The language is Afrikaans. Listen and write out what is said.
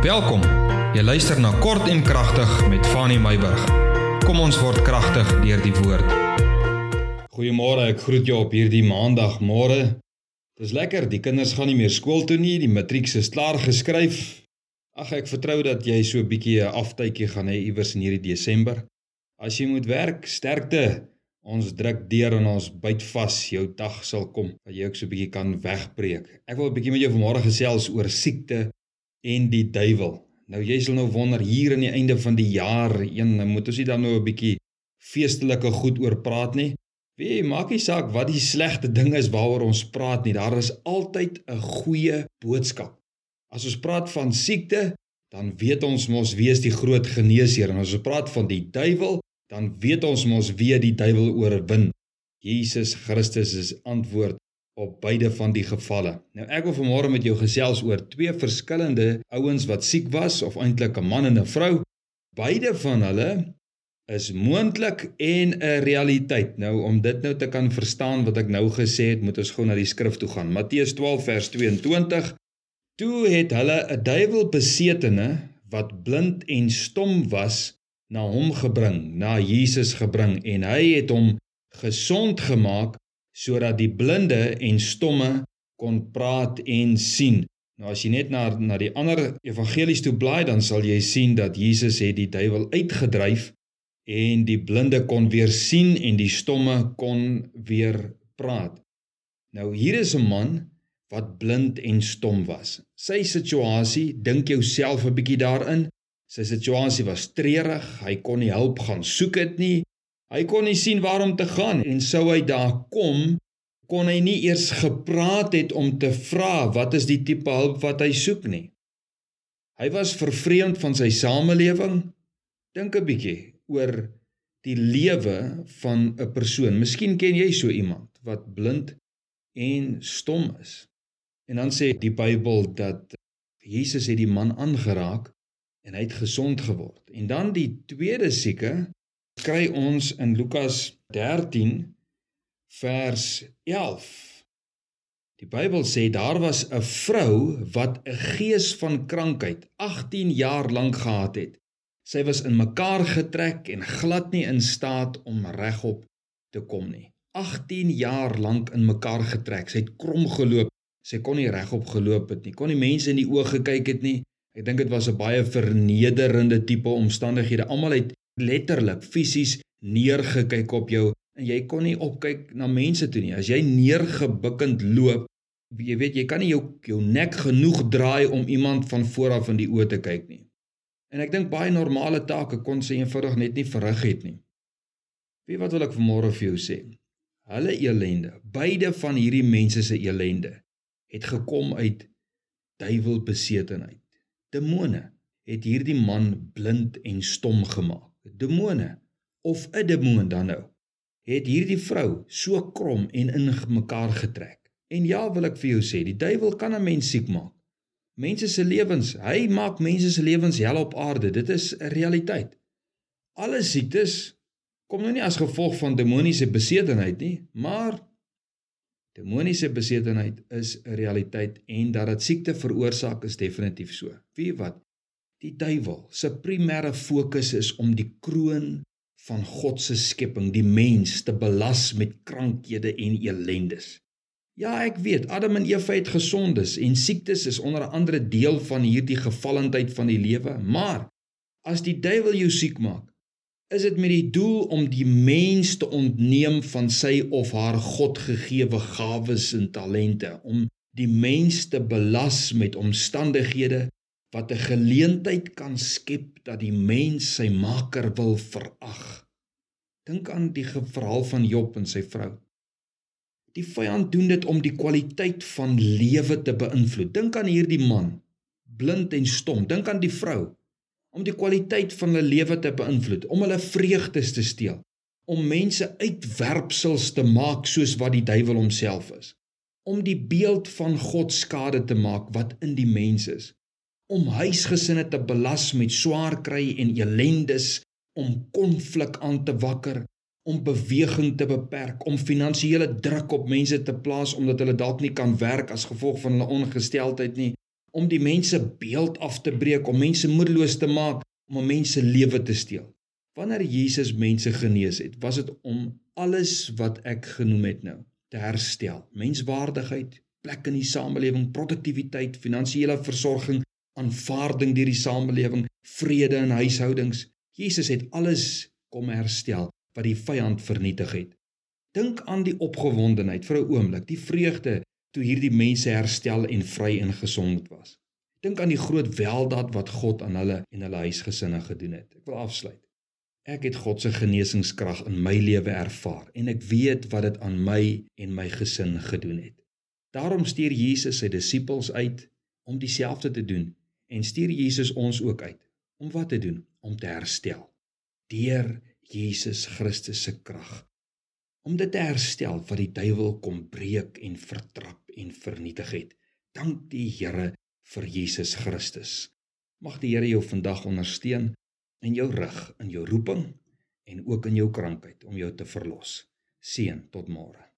Welkom. Jy luister na Kort en Kragtig met Fanny Meyburg. Kom ons word kragtig deur die woord. Goeiemôre, ek groet jou op hierdie maandagmôre. Dis lekker, die kinders gaan nie meer skool toe nie, die matriek is klaar geskryf. Ag ek vertrou dat jy so 'n bietjie 'n aftydjie gaan hê iewers in hierdie Desember. As jy moet werk, sterkte. Ons druk deur en ons byt vas. Jou dag sal kom dat jy ook so 'n bietjie kan wegbreek. Ek wil 'n bietjie met jou vanmôre gesels oor siekte en die duiwel. Nou jy sal nou wonder hier aan die einde van die jaar, een moet ons nie dan nou 'n bietjie feestelike goed oor praat nie. Wie maak nie saak wat die slegte ding is waaroor ons praat nie. Daar is altyd 'n goeie boodskap. As ons praat van siekte, dan weet ons mos wie is die groot geneesheer en as ons praat van die duiwel, dan weet ons mos wie die duiwel oorwin. Jesus Christus is antwoord op beide van die gevalle. Nou ek wil vanmôre met jou gesels oor twee verskillende ouens wat siek was of eintlik 'n man en 'n vrou. Beide van hulle is moontlik en 'n realiteit. Nou om dit nou te kan verstaan wat ek nou gesê het, moet ons gou na die skrif toe gaan. Matteus 12 vers 22. Toe het hulle 'n duiwelbesetene wat blind en stom was na hom gebring, na Jesus gebring en hy het hom gesond gemaak sodat die blinde en stomme kon praat en sien. Nou as jy net na na die ander evangelies toe blaai, dan sal jy sien dat Jesus het die duiwel uitgedryf en die blinde kon weer sien en die stomme kon weer praat. Nou hier is 'n man wat blind en stom was. Sy situasie, dink jouself 'n bietjie daarin. Sy situasie was treurig. Hy kon nie hulp gaan soek dit nie. Hy kon nie sien waar om te gaan en sou hy daar kom, kon hy nie eers gepraat het om te vra wat is die tipe hulp wat hy soek nie. Hy was vervreemd van sy samelewing. Dink 'n bietjie oor die lewe van 'n persoon. Miskien ken jy so iemand wat blind en stom is. En dan sê die Bybel dat Jesus het die man aangeraak en hy het gesond geword. En dan die tweede sieke kry ons in Lukas 13 vers 11. Die Bybel sê daar was 'n vrou wat 'n gees van krankheid 18 jaar lank gehad het. Sy was in mekaar getrek en glad nie in staat om regop te kom nie. 18 jaar lank in mekaar getrek. Sy het krom geloop. Sy kon nie regop geloop het nie. Kon nie mense in die oë gekyk het nie. Ek dink dit was 'n baie vernederende tipe omstandighede. Almal het letterlik fisies neergekyk op jou en jy kon nie opkyk na mense toe nie. As jy neergebukkend loop, jy weet jy kan nie jou jou nek genoeg draai om iemand van voor af in die oë te kyk nie. En ek dink baie normale take kon sy eenvoudig net nie verrig het nie. Wie wat wil ek vanmôre vir jou sê? Hulle elende, beide van hierdie mense se elende het gekom uit duiwelbesetenheid. Demone het hierdie man blind en stom gemaak demone of 'n demoon dan nou het hierdie vrou so krom en in mekaar getrek. En ja, wil ek vir jou sê, die duiwel kan 'n mens siek maak. Mense se lewens, hy maak mense se lewens hel op aarde. Dit is 'n realiteit. Alle siektes kom nou nie as gevolg van demoniese besetenheid nie, maar demoniese besetenheid is 'n realiteit en dat dit siekte veroorsaak is definitief so. Wie wat Die duiwel se primêre fokus is om die kroon van God se skepping, die mens, te belas met krankhede en elendes. Ja, ek weet, Adam en Eva het gesondes en siektes is onder andere deel van hierdie gevallendheid van die lewe, maar as die duiwel jou siek maak, is dit met die doel om die mens te ontneem van sy of haar Godgegewe gawes en talente, om die mens te belas met omstandighede wat 'n geleentheid kan skep dat die mens sy maker wil verag. Dink aan die verhaal van Job en sy vrou. Die vyand doen dit om die kwaliteit van lewe te beïnvloed. Dink aan hierdie man, blind en stom. Dink aan die vrou om die kwaliteit van hulle lewe te beïnvloed, om hulle vreugdes te steel, om mense uitwerpsels te maak soos wat die duiwel homself is, om die beeld van God skade te maak wat in die mens is om huisgesinne te belas met swaar kry en elendes, om konflik aan te wakker, om beweging te beperk, om finansiële druk op mense te plaas omdat hulle dalk nie kan werk as gevolg van hulle ongesteldheid nie, om die mense beeld af te breek, om mense moedeloos te maak, om mense lewe te steel. Wanneer Jesus mense genees het, was dit om alles wat ek genoem het nou te herstel. Menswaardigheid, plek in die samelewing, produktiwiteit, finansiële versorging, aanvaarding deur die samelewing, vrede in huishoudings. Jesus het alles kom herstel wat die vyand vernietig het. Dink aan die opgewondenheid vir 'n oomblik, die vreugde toe hierdie mense herstel en vry en gesond was. Dink aan die groot weldaad wat God aan hulle en hulle huisgesinne gedoen het. Ek wil afsluit. Ek het God se genesingskrag in my lewe ervaar en ek weet wat dit aan my en my gesin gedoen het. Daarom stuur Jesus sy disippels uit om dieselfde te doen en stuur Jesus ons ook uit om wat te doen? Om te herstel deur Jesus Christus se krag om dit te herstel wat die duiwel kom breek en vertrap en vernietig het. Dank die Here vir Jesus Christus. Mag die Here jou vandag ondersteun in jou rig in jou roeping en ook in jou krankheid om jou te verlos. Seën tot môre.